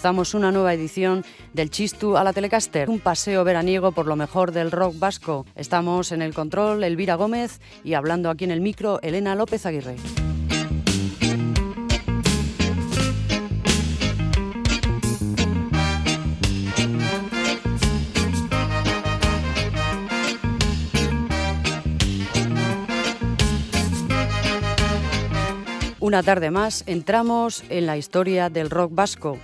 Comenzamos una nueva edición del Chistu a la Telecaster, un paseo veraniego por lo mejor del rock vasco. Estamos en el control Elvira Gómez y hablando aquí en el micro Elena López Aguirre. Una tarde más entramos en la historia del rock vasco.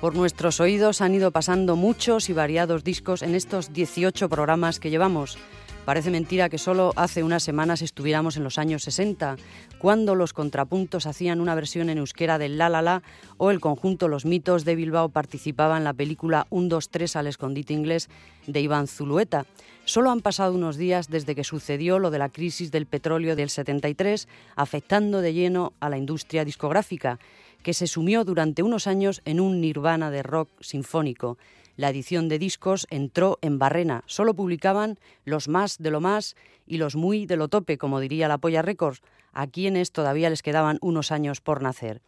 Por nuestros oídos han ido pasando muchos y variados discos en estos 18 programas que llevamos. Parece mentira que solo hace unas semanas estuviéramos en los años 60, cuando los contrapuntos hacían una versión en euskera del La La La o el conjunto Los Mitos de Bilbao participaba en la película 1, 2, 3 al escondite inglés de Iván Zulueta. Solo han pasado unos días desde que sucedió lo de la crisis del petróleo del 73, afectando de lleno a la industria discográfica, que se sumió durante unos años en un nirvana de rock sinfónico. La edición de discos entró en barrena. Solo publicaban los más de lo más y los muy de lo tope, como diría la Polla Records, a quienes todavía les quedaban unos años por nacer.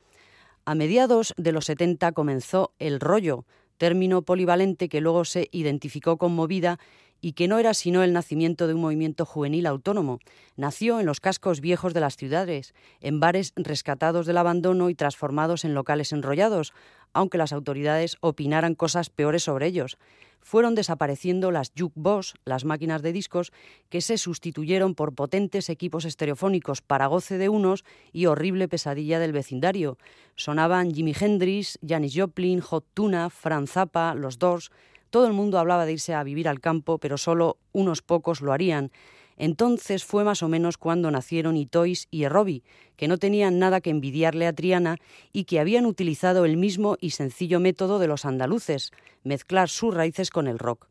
A mediados de los 70 comenzó el rollo, término polivalente que luego se identificó con Movida y que no era sino el nacimiento de un movimiento juvenil autónomo. Nació en los cascos viejos de las ciudades, en bares rescatados del abandono y transformados en locales enrollados, aunque las autoridades opinaran cosas peores sobre ellos. Fueron desapareciendo las jukebox, las máquinas de discos, que se sustituyeron por potentes equipos estereofónicos para goce de unos y horrible pesadilla del vecindario. Sonaban Jimi Hendrix, Janis Joplin, Hot Tuna, Franz Zappa, Los Doors, todo el mundo hablaba de irse a vivir al campo, pero solo unos pocos lo harían. Entonces fue más o menos cuando nacieron Itois y Errobi, que no tenían nada que envidiarle a Triana y que habían utilizado el mismo y sencillo método de los andaluces, mezclar sus raíces con el rock.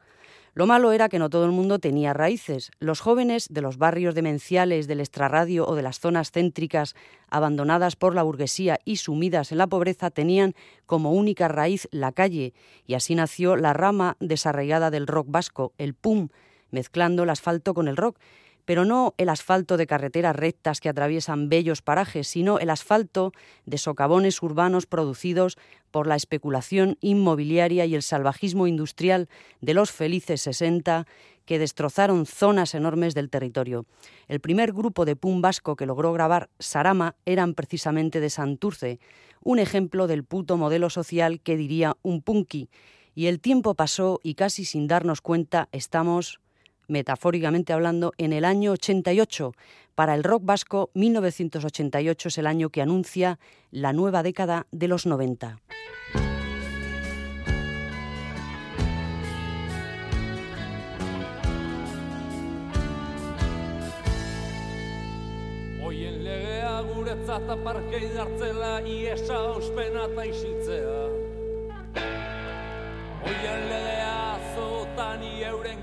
Lo malo era que no todo el mundo tenía raíces. Los jóvenes de los barrios demenciales, del extrarradio o de las zonas céntricas abandonadas por la burguesía y sumidas en la pobreza tenían como única raíz la calle, y así nació la rama desarraigada del rock vasco, el pum, mezclando el asfalto con el rock, pero no el asfalto de carreteras rectas que atraviesan bellos parajes, sino el asfalto de socavones urbanos producidos por la especulación inmobiliaria y el salvajismo industrial de los felices 60 que destrozaron zonas enormes del territorio. El primer grupo de pum vasco que logró grabar Sarama eran precisamente de Santurce, un ejemplo del puto modelo social que diría un punky. Y el tiempo pasó y casi sin darnos cuenta estamos metafóricamente hablando, en el año 88. Para el rock vasco, 1988 es el año que anuncia la nueva década de los 90. Oien legea guretzat aparkei dartzela iesa ospena eta isiltzea.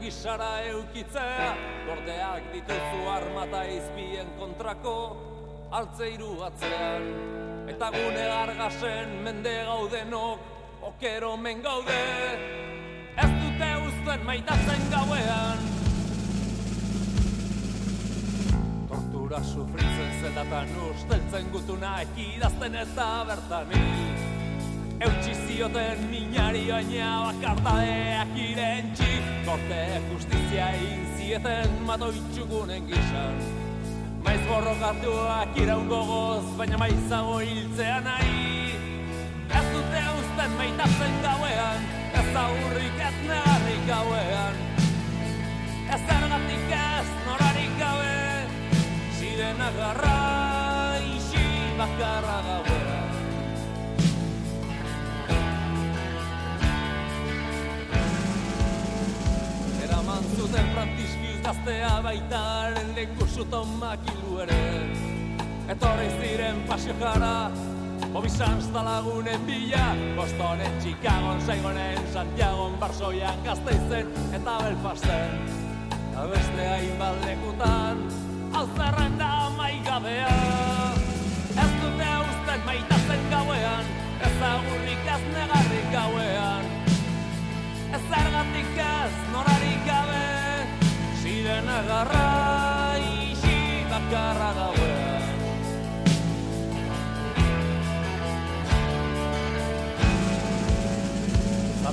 Gisara eukitzea Gordeak dituzu armata izbien kontrako altzeiru atzean. Eta gune gargasen mende gaudenok okero men gaude. Ez dute uzten maitatzen gauean. Tortura sufritzen zelatan usteltzen gutuna ekidazten eta bertanik Eutsi zioten minari baina bakartadeak irentxi Korte justizia egin zieten mato itxukunen gizan Maiz borrokatuak iraun gogoz, baina maizago hiltzea nahi. Ez dute usten maitazen gauean, ez aurrik ez negarrik gauean. Ez ergatik ez norarik gabe, ziren agarra isi bakarra gauean zuten frantiskiz gaztea baitaren leku zuton makilu ere. Etorri ziren pasio jara, Obisan lagunen bila. Bostonen, Chicagon, Saigonen, Santiagon, Barsoian, Gazteizen eta Belfasten. Eta beste hainbat lekutan, alzerren da maigabea Ez dute usten maitazen gauean, ez agurrik ez negarrik gauean. Ez zergatik ez norarik gabe Ziren agarra isi bakarra gauean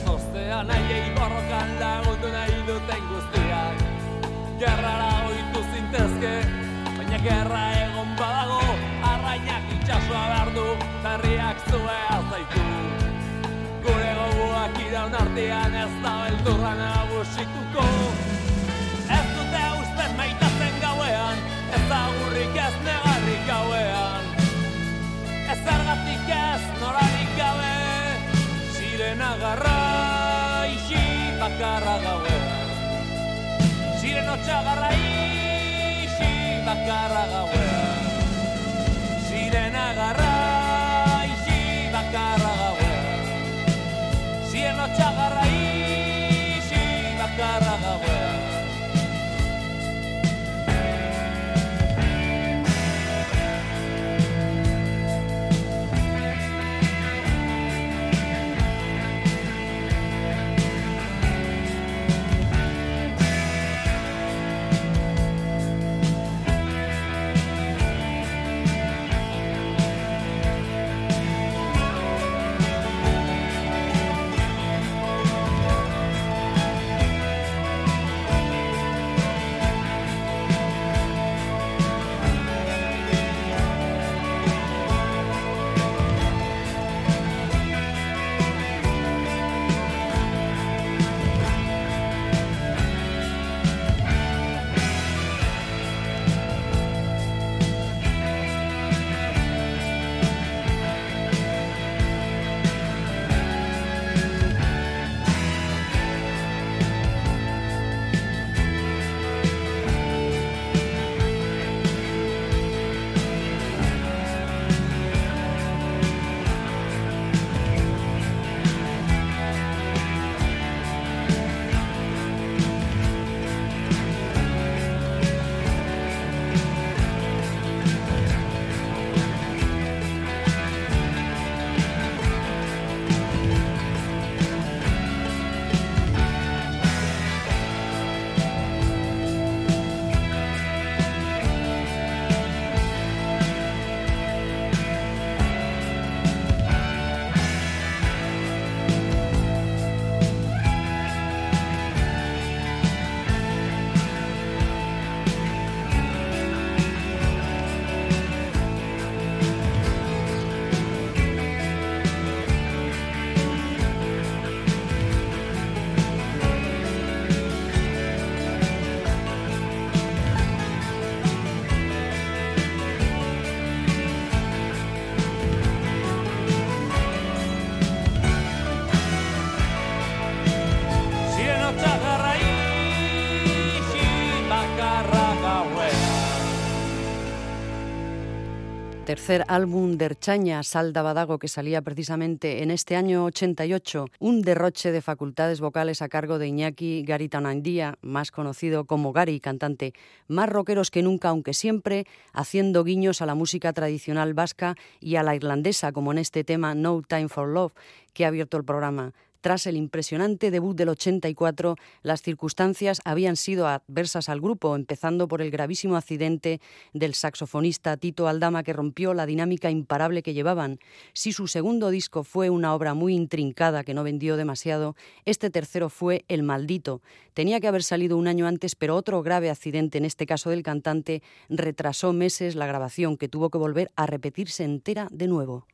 goizean aiei borrokan lagundu nahi duten guztiak. Gerrara oitu zintezke, baina gerra egon badago Arrainak itxasua behar du, berriak zue azaitu. Gure goguak iraun artean ez da beldurra nagusituko ez da gurrik ez negarrik gauean. Ez zergatik ez norarik gabe. Sirena garra isi bakarra gauean. Sirena txagarra isi bakarra gauean. Sirena garra Tercer álbum de Erchaña, Salda Badago, que salía precisamente en este año 88, un derroche de facultades vocales a cargo de Iñaki Garitanandía, más conocido como Gary, cantante, más rockeros que nunca, aunque siempre haciendo guiños a la música tradicional vasca y a la irlandesa, como en este tema No Time for Love, que ha abierto el programa. Tras el impresionante debut del 84, las circunstancias habían sido adversas al grupo, empezando por el gravísimo accidente del saxofonista Tito Aldama que rompió la dinámica imparable que llevaban. Si su segundo disco fue una obra muy intrincada que no vendió demasiado, este tercero fue El Maldito. Tenía que haber salido un año antes, pero otro grave accidente, en este caso del cantante, retrasó meses la grabación, que tuvo que volver a repetirse entera de nuevo.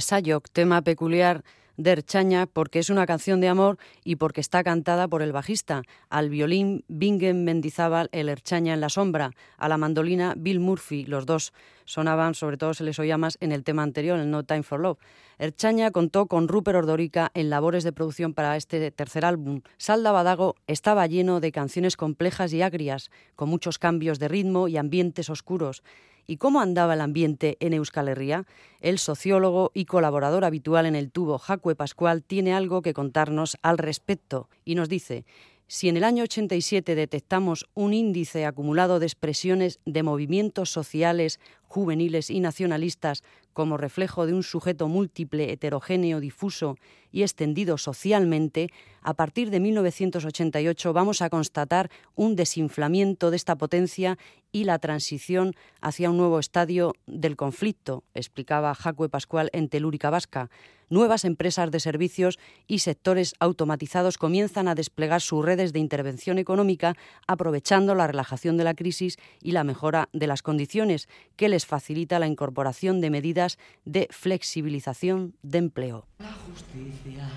Esayok, tema peculiar de Erchaña porque es una canción de amor y porque está cantada por el bajista, al violín Bingen Mendizábal, el Erchaña en la sombra, a la mandolina Bill Murphy, los dos sonaban, sobre todo se les oía más en el tema anterior, el No Time for Love. Erchaña contó con Rupert Ordorica en labores de producción para este tercer álbum. Salda Badago estaba lleno de canciones complejas y agrias, con muchos cambios de ritmo y ambientes oscuros. ¿Y cómo andaba el ambiente en Euskal Herria? El sociólogo y colaborador habitual en el tubo, Jacue Pascual, tiene algo que contarnos al respecto y nos dice, si en el año 87 detectamos un índice acumulado de expresiones de movimientos sociales, juveniles y nacionalistas como reflejo de un sujeto múltiple, heterogéneo, difuso y extendido socialmente, a partir de 1988 vamos a constatar un desinflamiento de esta potencia y la transición hacia un nuevo estadio del conflicto, explicaba Jacue Pascual en Telúrica Vasca. Nuevas empresas de servicios y sectores automatizados comienzan a desplegar sus redes de intervención económica aprovechando la relajación de la crisis y la mejora de las condiciones que les facilita la incorporación de medidas de flexibilización de empleo. La justicia,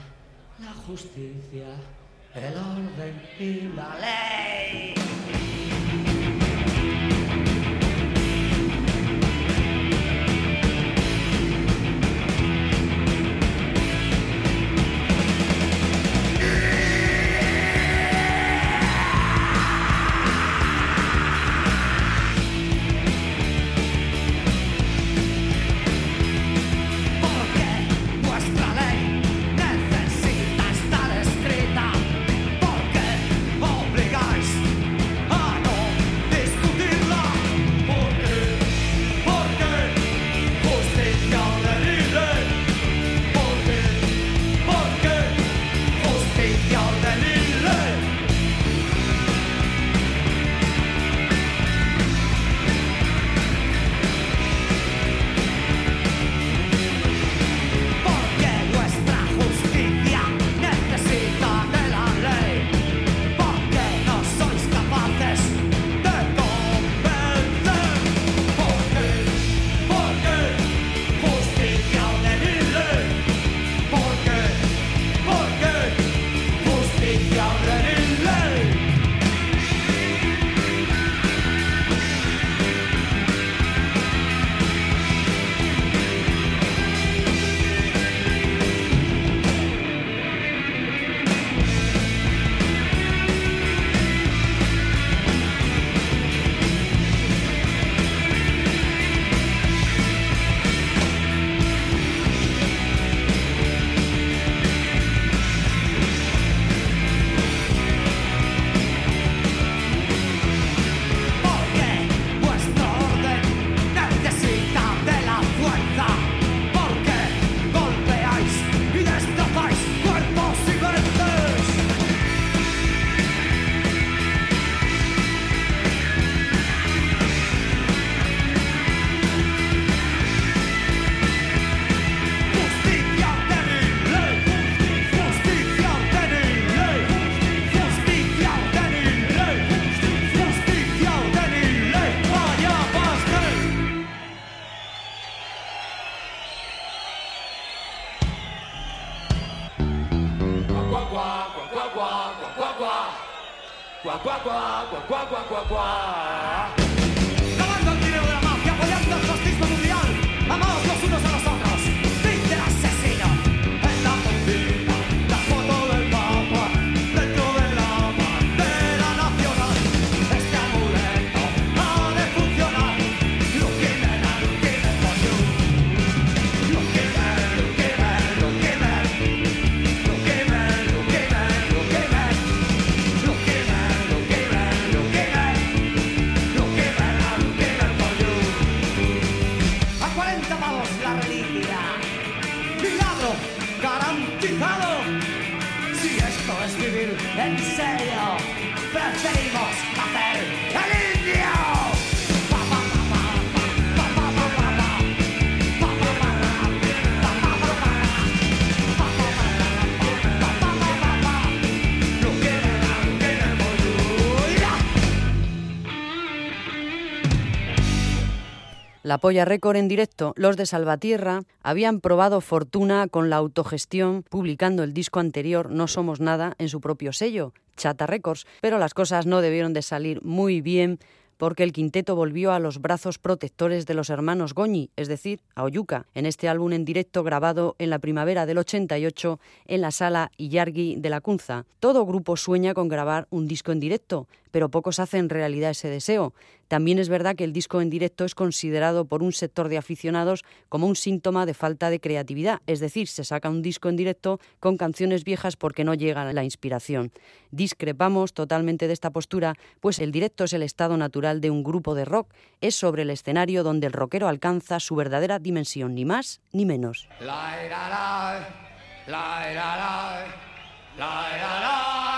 la justicia, el orden y la ley. La Polla en directo, los de Salvatierra habían probado fortuna con la autogestión, publicando el disco anterior No Somos Nada en su propio sello, Chata Records, pero las cosas no debieron de salir muy bien porque el quinteto volvió a los brazos protectores de los hermanos Goñi, es decir, a Oyuca, en este álbum en directo grabado en la primavera del 88 en la sala Iyargi de la Cunza. Todo grupo sueña con grabar un disco en directo, pero pocos hacen realidad ese deseo. También es verdad que el disco en directo es considerado por un sector de aficionados como un síntoma de falta de creatividad, es decir, se saca un disco en directo con canciones viejas porque no llega la inspiración. Discrepamos totalmente de esta postura, pues el directo es el estado natural de un grupo de rock, es sobre el escenario donde el rockero alcanza su verdadera dimensión, ni más ni menos. La, la, la,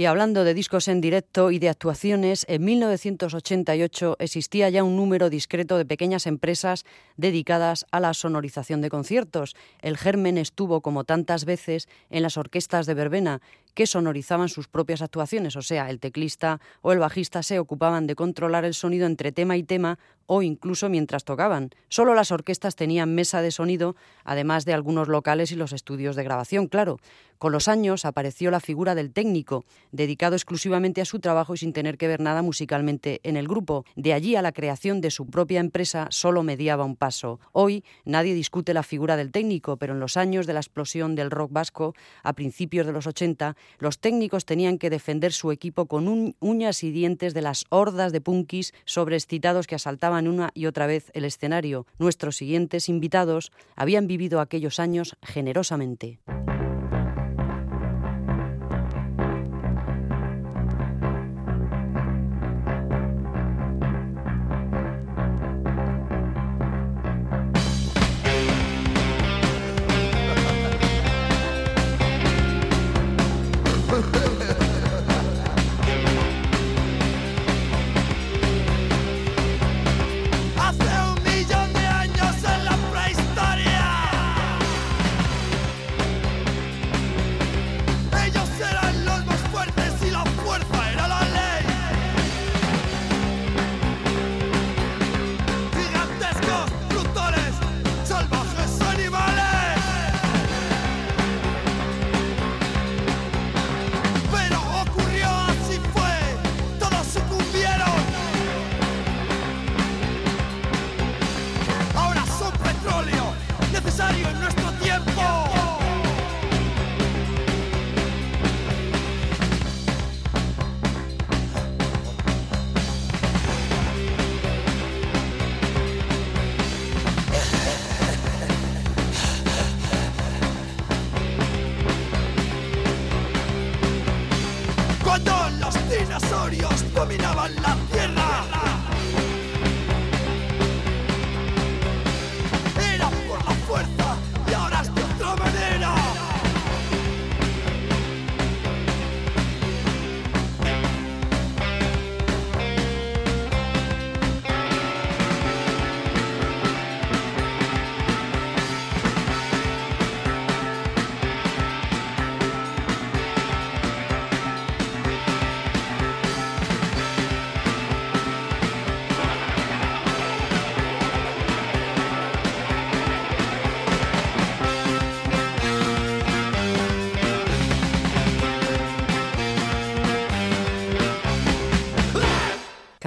Y hablando de discos en directo y de actuaciones, en 1988 existía ya un número discreto de pequeñas empresas dedicadas a la sonorización de conciertos. El germen estuvo, como tantas veces, en las orquestas de verbena, que sonorizaban sus propias actuaciones, o sea, el teclista o el bajista se ocupaban de controlar el sonido entre tema y tema o incluso mientras tocaban. Solo las orquestas tenían mesa de sonido, además de algunos locales y los estudios de grabación, claro. Con los años apareció la figura del técnico, dedicado exclusivamente a su trabajo y sin tener que ver nada musicalmente en el grupo. De allí a la creación de su propia empresa solo mediaba un paso. Hoy nadie discute la figura del técnico, pero en los años de la explosión del rock vasco, a principios de los 80, los técnicos tenían que defender su equipo con uñas y dientes de las hordas de punkis sobreexcitados que asaltaban una y otra vez el escenario. Nuestros siguientes invitados habían vivido aquellos años generosamente.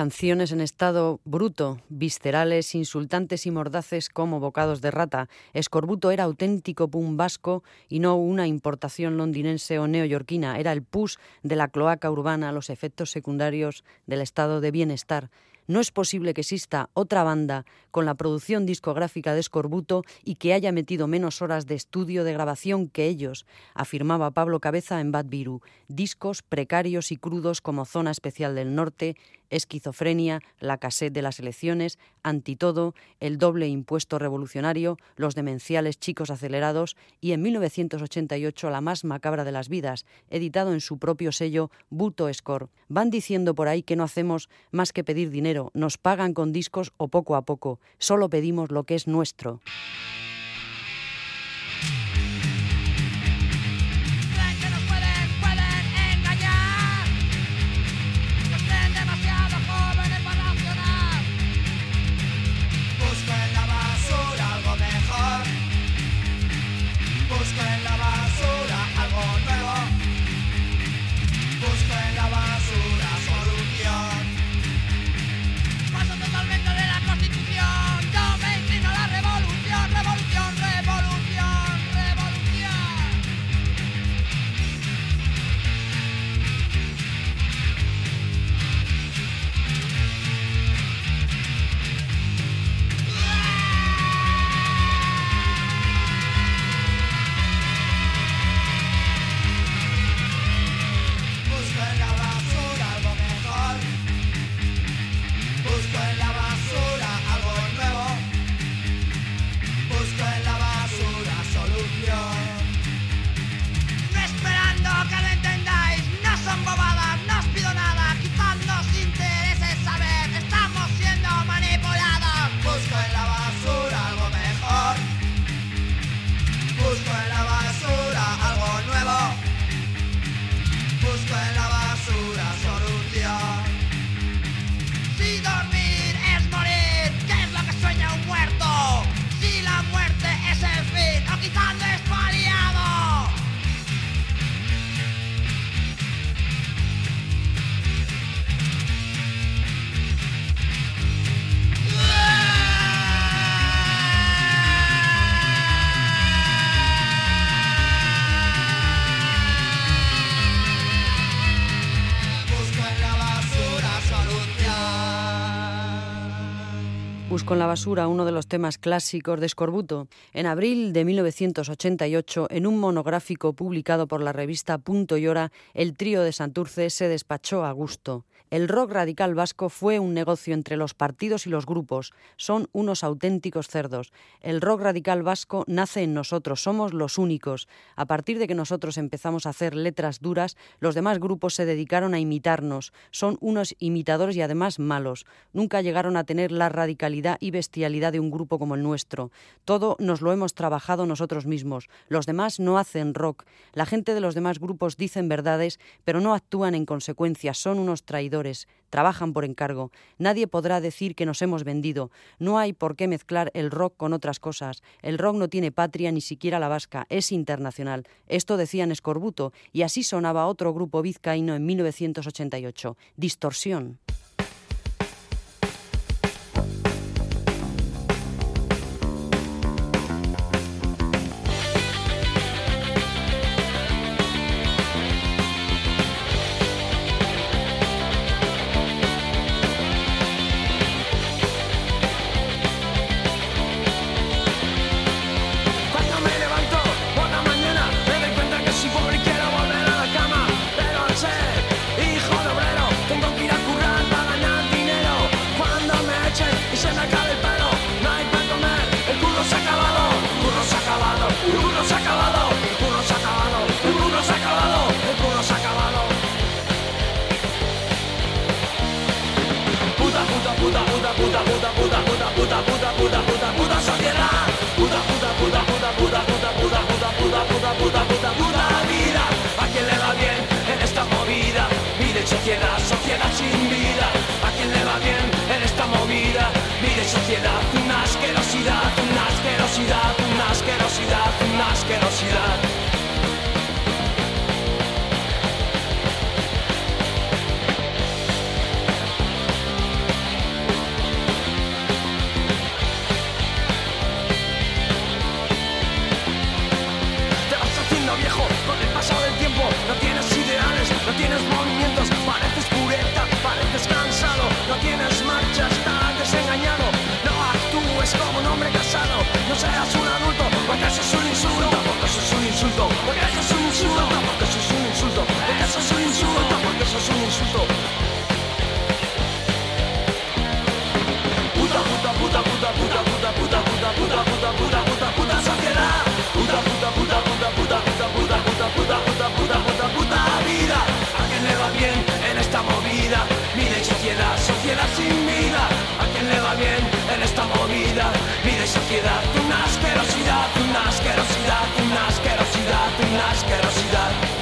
Canciones en estado bruto, viscerales, insultantes y mordaces como bocados de rata. Escorbuto era auténtico pum vasco y no una importación londinense o neoyorquina. Era el pus de la cloaca urbana, los efectos secundarios del estado de bienestar no es posible que exista otra banda con la producción discográfica de Escorbuto y que haya metido menos horas de estudio de grabación que ellos, afirmaba Pablo Cabeza en Bad Viru. Discos precarios y crudos como Zona Especial del Norte, Esquizofrenia, La cassette de las elecciones, Antitodo, El doble impuesto revolucionario, Los demenciales chicos acelerados y en 1988 La más macabra de las vidas, editado en su propio sello Buto Score. Van diciendo por ahí que no hacemos más que pedir dinero, nos pagan con discos o poco a poco, solo pedimos lo que es nuestro. Vamos con la basura, uno de los temas clásicos de Escorbuto. En abril de 1988, en un monográfico publicado por la revista Punto y Hora, el trío de Santurce se despachó a gusto. El rock radical vasco fue un negocio entre los partidos y los grupos. Son unos auténticos cerdos. El rock radical vasco nace en nosotros, somos los únicos. A partir de que nosotros empezamos a hacer letras duras, los demás grupos se dedicaron a imitarnos. Son unos imitadores y además malos. Nunca llegaron a tener la radicalidad y bestialidad de un grupo como el nuestro. Todo nos lo hemos trabajado nosotros mismos. Los demás no hacen rock. La gente de los demás grupos dicen verdades, pero no actúan en consecuencia. Son unos traidores trabajan por encargo. Nadie podrá decir que nos hemos vendido. No hay por qué mezclar el rock con otras cosas. El rock no tiene patria ni siquiera la vasca, es internacional. Esto decían Escorbuto, y así sonaba otro grupo vizcaíno en 1988, Distorsión. con una asquerosidad, una asquerosidad, una asquerosidad, una asquerosidad. Te vas haciendo viejo con el paso del tiempo, no tienes ideales, no tienes movimientos, pareces pureta, pareces cansado, no tienes marchas. no seas un adulto, porque eso es un insulto, porque eso es un insulto, porque eso es un insulto, porque eso es un insulto, porque eso es un insulto, porque eso es un insulto. Puta, puta, puta, puta, puta, puta, puta, puta, puta, puta, puta, puta, puta, sociedad. Puta, puta, puta, puta, puta, puta, puta, puta, puta, puta, puta, puta, puta, vida. ¿A quién le va bien en esta movida? Mire sociedad, sociedad sin vida. ¿A quién le va bien en esta movida? una asquerosidad, una asquerosidad, una asquerosidad, una asquerosidad.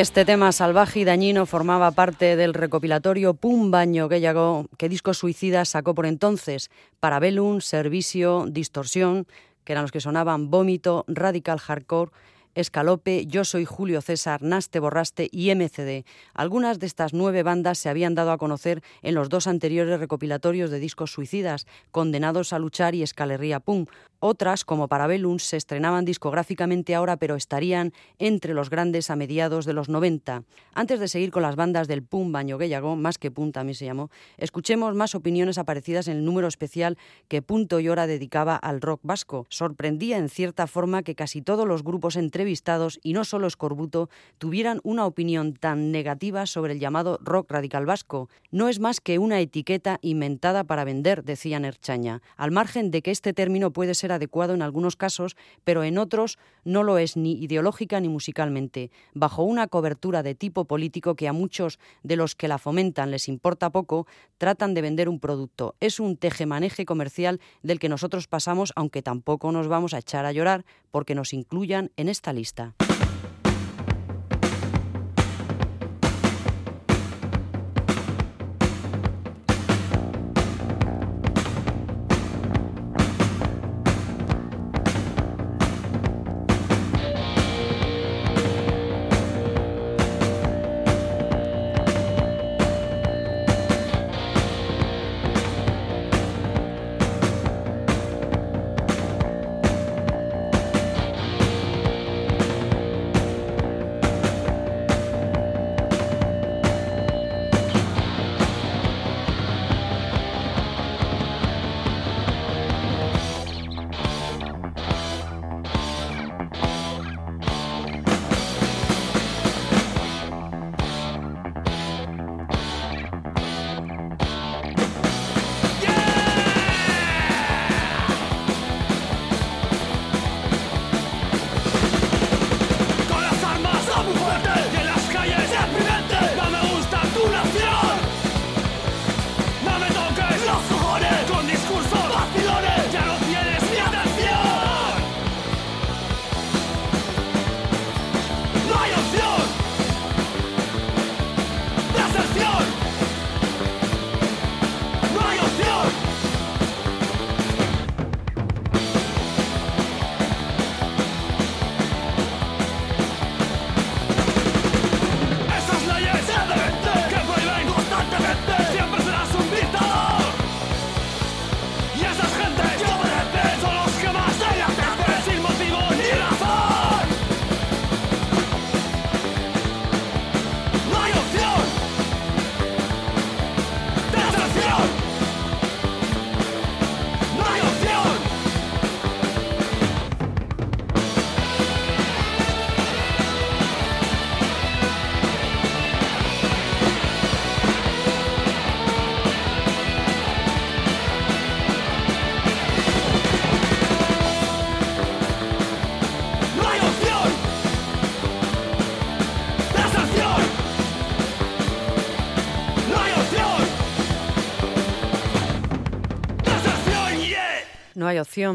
Este tema salvaje y dañino formaba parte del recopilatorio Pum Baño que llegó, que Disco Suicida sacó por entonces, Parabellum, Servicio, Distorsión, que eran los que sonaban Vómito, Radical Hardcore, Escalope, Yo Soy Julio César, Naste Borraste y MCD. Algunas de estas nueve bandas se habían dado a conocer en los dos anteriores recopilatorios de discos suicidas, Condenados a Luchar y Escalerría Pum, otras, como Parabellum, se estrenaban discográficamente ahora, pero estarían entre los grandes a mediados de los 90. Antes de seguir con las bandas del Pum Baño Guellago, más que Pum también se llamó, escuchemos más opiniones aparecidas en el número especial que Punto y Hora dedicaba al rock vasco. Sorprendía en cierta forma que casi todos los grupos entrevistados, y no solo Escorbuto, tuvieran una opinión tan negativa sobre el llamado rock radical vasco. No es más que una etiqueta inventada para vender, decía Nerchaña, al margen de que este término puede ser adecuado en algunos casos, pero en otros no lo es ni ideológica ni musicalmente, bajo una cobertura de tipo político que a muchos de los que la fomentan les importa poco, tratan de vender un producto. Es un tejemaneje comercial del que nosotros pasamos, aunque tampoco nos vamos a echar a llorar porque nos incluyan en esta lista.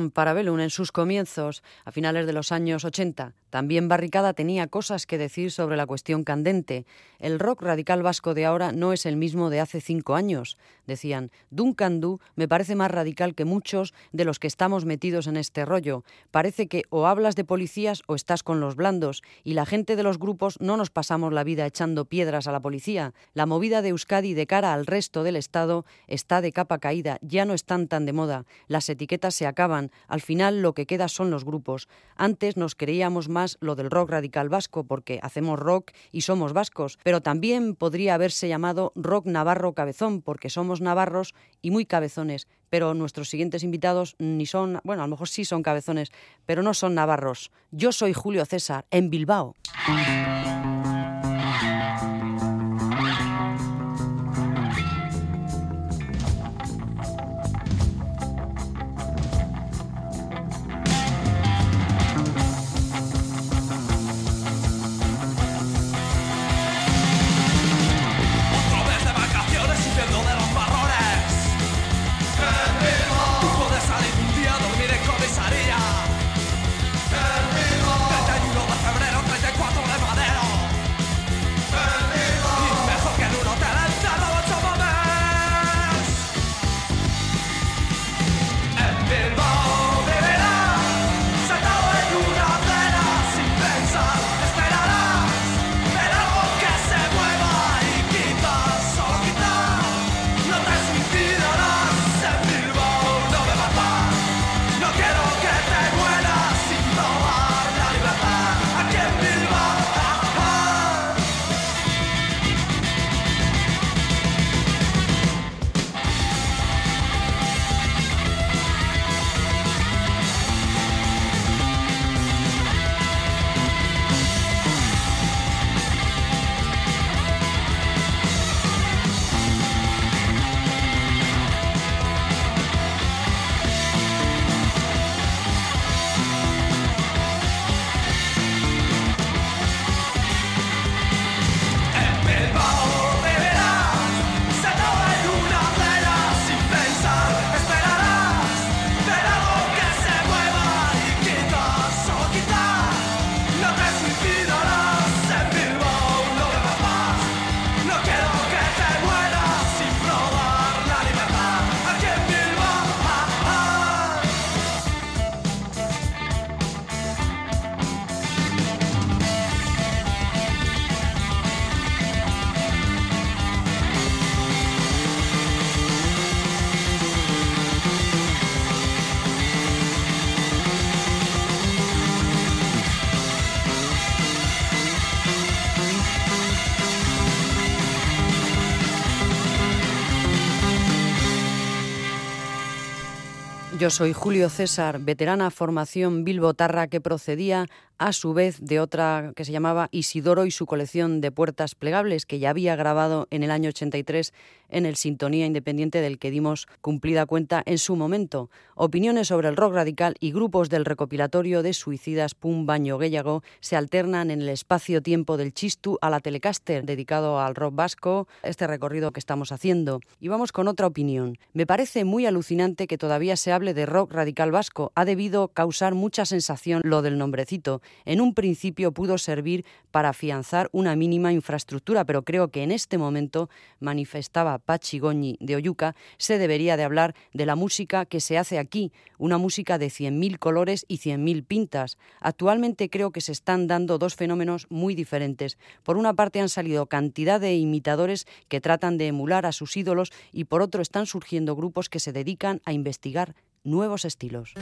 Para Belun en sus comienzos, a finales de los años 80. También Barricada tenía cosas que decir sobre la cuestión candente. El rock radical vasco de ahora no es el mismo de hace cinco años. Decían, Duncan Du me parece más radical que muchos de los que estamos metidos en este rollo. Parece que o hablas de policías o estás con los blandos, y la gente de los grupos no nos pasamos la vida echando piedras a la policía. La movida de Euskadi de cara al resto del Estado está de capa caída, ya no están tan de moda. Las etiquetas se acaban, al final lo que queda son los grupos. Antes nos creíamos más lo del rock radical vasco porque hacemos rock y somos vascos, pero también podría haberse llamado rock navarro cabezón porque somos navarros y muy cabezones, pero nuestros siguientes invitados ni son, bueno, a lo mejor sí son cabezones, pero no son navarros. Yo soy Julio César, en Bilbao. Yo soy Julio César, veterana formación bilbotarra que procedía a su vez de otra que se llamaba Isidoro y su colección de puertas plegables, que ya había grabado en el año 83 en el Sintonía Independiente del que dimos cumplida cuenta en su momento. Opiniones sobre el rock radical y grupos del recopilatorio de Suicidas Pum Baño Guéllago se alternan en el espacio-tiempo del Chistu a la Telecaster, dedicado al rock vasco, este recorrido que estamos haciendo. Y vamos con otra opinión. Me parece muy alucinante que todavía se hable de rock radical vasco. Ha debido causar mucha sensación lo del nombrecito en un principio pudo servir para afianzar una mínima infraestructura, pero creo que en este momento, manifestaba Pachi Goñi de Oyuca, se debería de hablar de la música que se hace aquí, una música de 100.000 colores y 100.000 pintas. Actualmente creo que se están dando dos fenómenos muy diferentes. Por una parte han salido cantidad de imitadores que tratan de emular a sus ídolos y por otro están surgiendo grupos que se dedican a investigar nuevos estilos.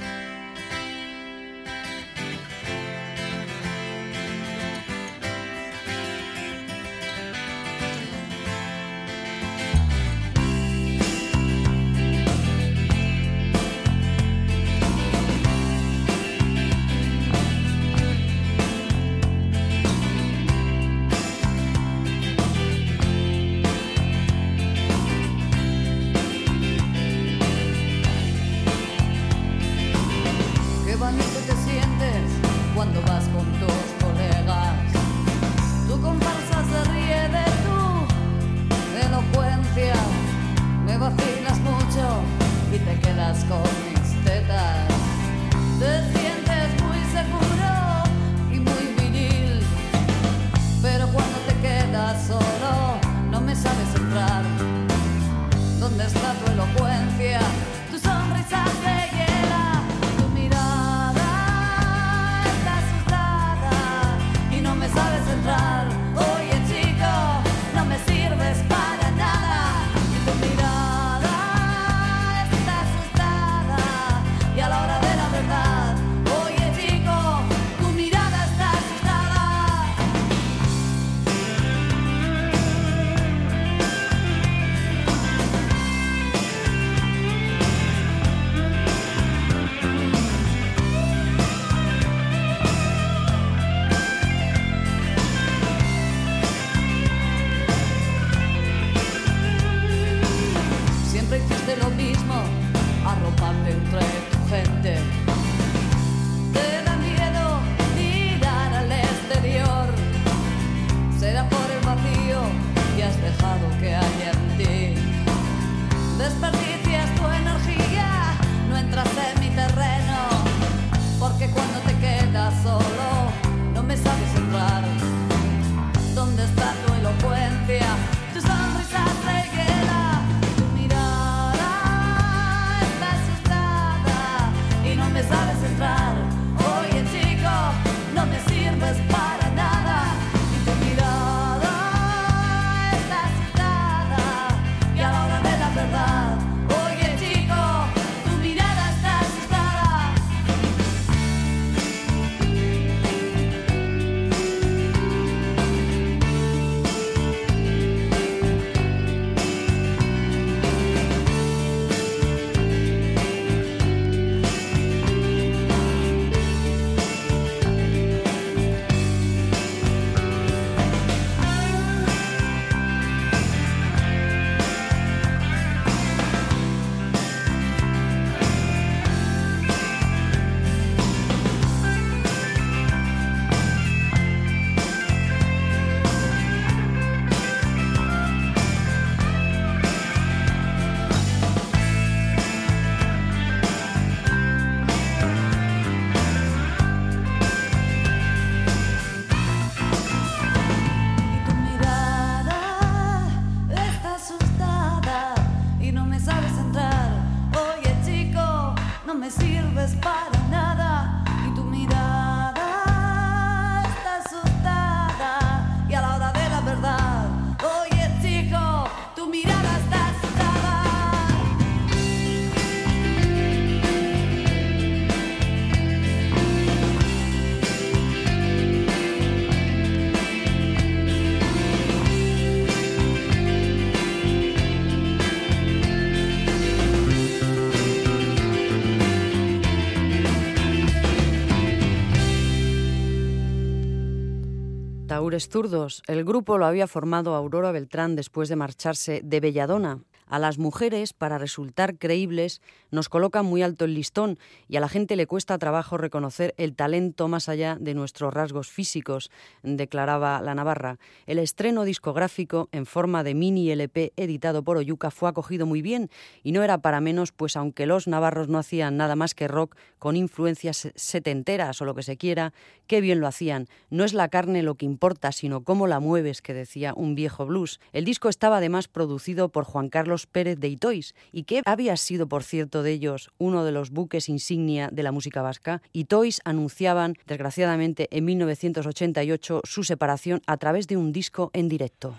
Taúres Zurdos. El grupo lo había formado Aurora Beltrán después de marcharse de Belladona. A las mujeres, para resultar creíbles, nos colocan muy alto el listón y a la gente le cuesta trabajo reconocer el talento más allá de nuestros rasgos físicos, declaraba la Navarra. El estreno discográfico en forma de mini LP editado por Oyuca fue acogido muy bien y no era para menos, pues aunque los navarros no hacían nada más que rock con influencias setenteras o lo que se quiera, qué bien lo hacían. No es la carne lo que importa, sino cómo la mueves, que decía un viejo blues. El disco estaba además producido por Juan Carlos Pérez de Itois, y que había sido, por cierto, de ellos uno de los buques insignia de la música vasca. Itois anunciaban, desgraciadamente, en 1988 su separación a través de un disco en directo.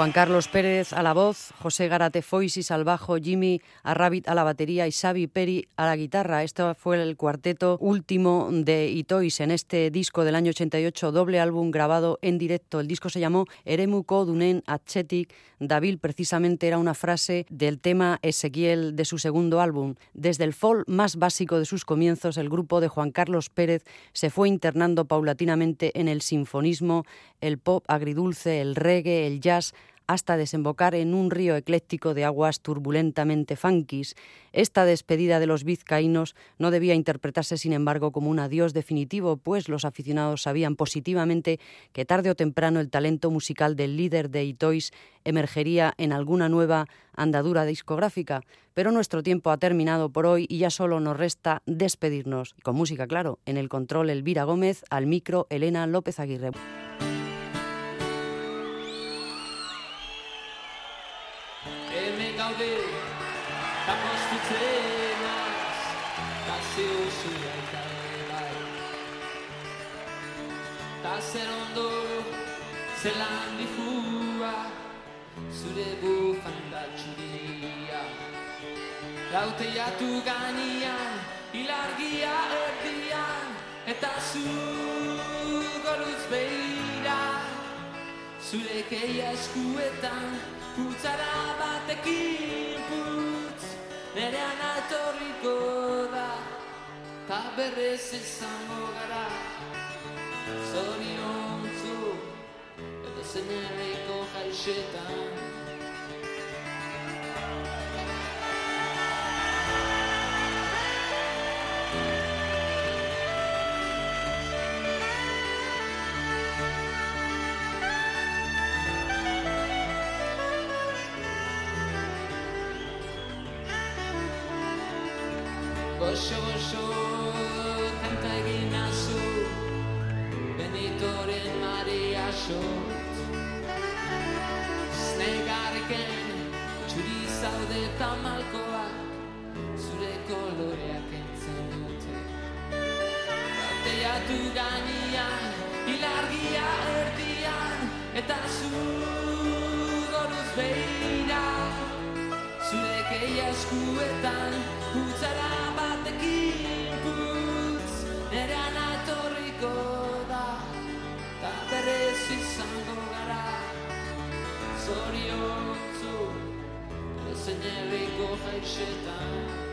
Juan Carlos Pérez a la voz, José Garate Foisis al bajo, Jimmy Arrabit a la batería y Xavi Peri a la guitarra. Esto fue el cuarteto último de Itois en este disco del año 88, doble álbum grabado en directo. El disco se llamó Eremuko Dunen Atchetik. David precisamente era una frase del tema Ezequiel de su segundo álbum. Desde el folk más básico de sus comienzos, el grupo de Juan Carlos Pérez se fue internando paulatinamente en el sinfonismo, el pop agridulce, el reggae, el jazz, hasta desembocar en un río ecléctico de aguas turbulentamente funkis. Esta despedida de los vizcaínos no debía interpretarse, sin embargo, como un adiós definitivo, pues los aficionados sabían positivamente que tarde o temprano el talento musical del líder de Itois emergería en alguna nueva andadura discográfica. Pero nuestro tiempo ha terminado por hoy y ya solo nos resta despedirnos. Con música, claro. En el control Elvira Gómez, al micro Elena López Aguirre. gaude Ta postitzen az Ta ze oso jaita bai Ta zer ondo Zelan difua Zure bufanda txuria Laute jatu ganian Ilargia erdian Eta zu goruz behira Zure keia eskuetan putzara batekin putz, nerean atorriko da, ta berrez izango gara. Zoriontzu, edo zenerriko jaixetan. Goxo, goxo, kanta egin nazu Benitoren Maria Xot Znegarriken txuri zaude tamalkoak Zure koloreak entzen dute. Bateatu gainean, ilargia erdian Eta zu goruz behira. Zure keia eskuetan, putzara atorriko da, ta berrez izango gara. Zoriontzu, ezen herriko jaixetan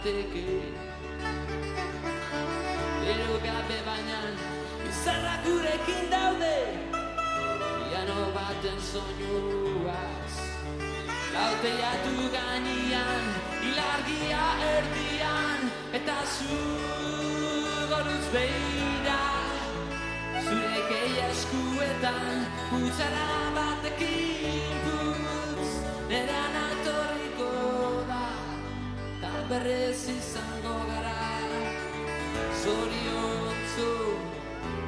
batekin Ero gabe baina, izarrak gurekin daude Piano baten soinuaz Lauteiatu gainean, ilargia erdian Eta zu goruz behira Zure keia eskuetan, putzara batekin berrez izango gara. Zoriontzu,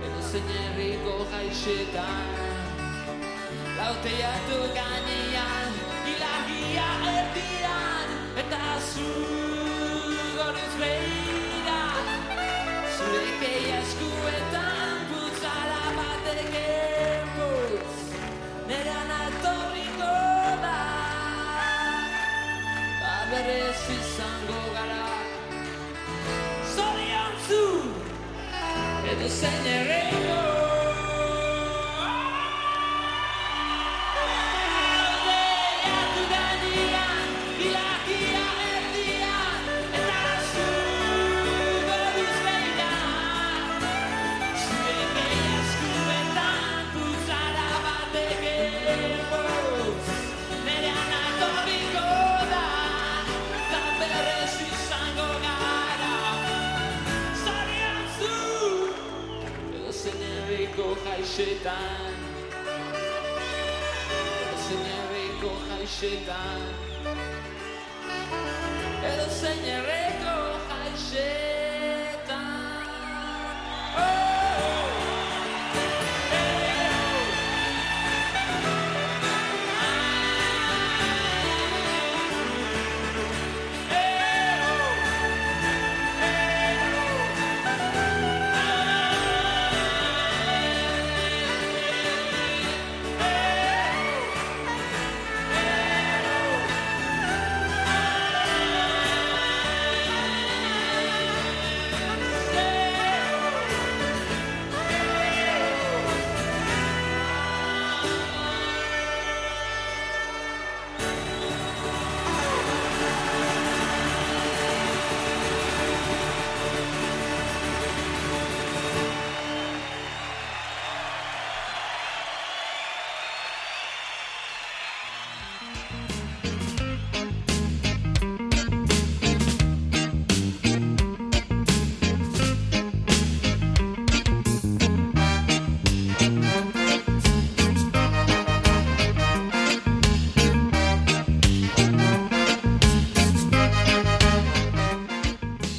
edo zein herriko jaixetan. Lauteiatu gainean, ilagia erdian Eta zu goruz behira Zure keia eskuetan putzara batekin berez izango gara. Zorion zu Edo zein ere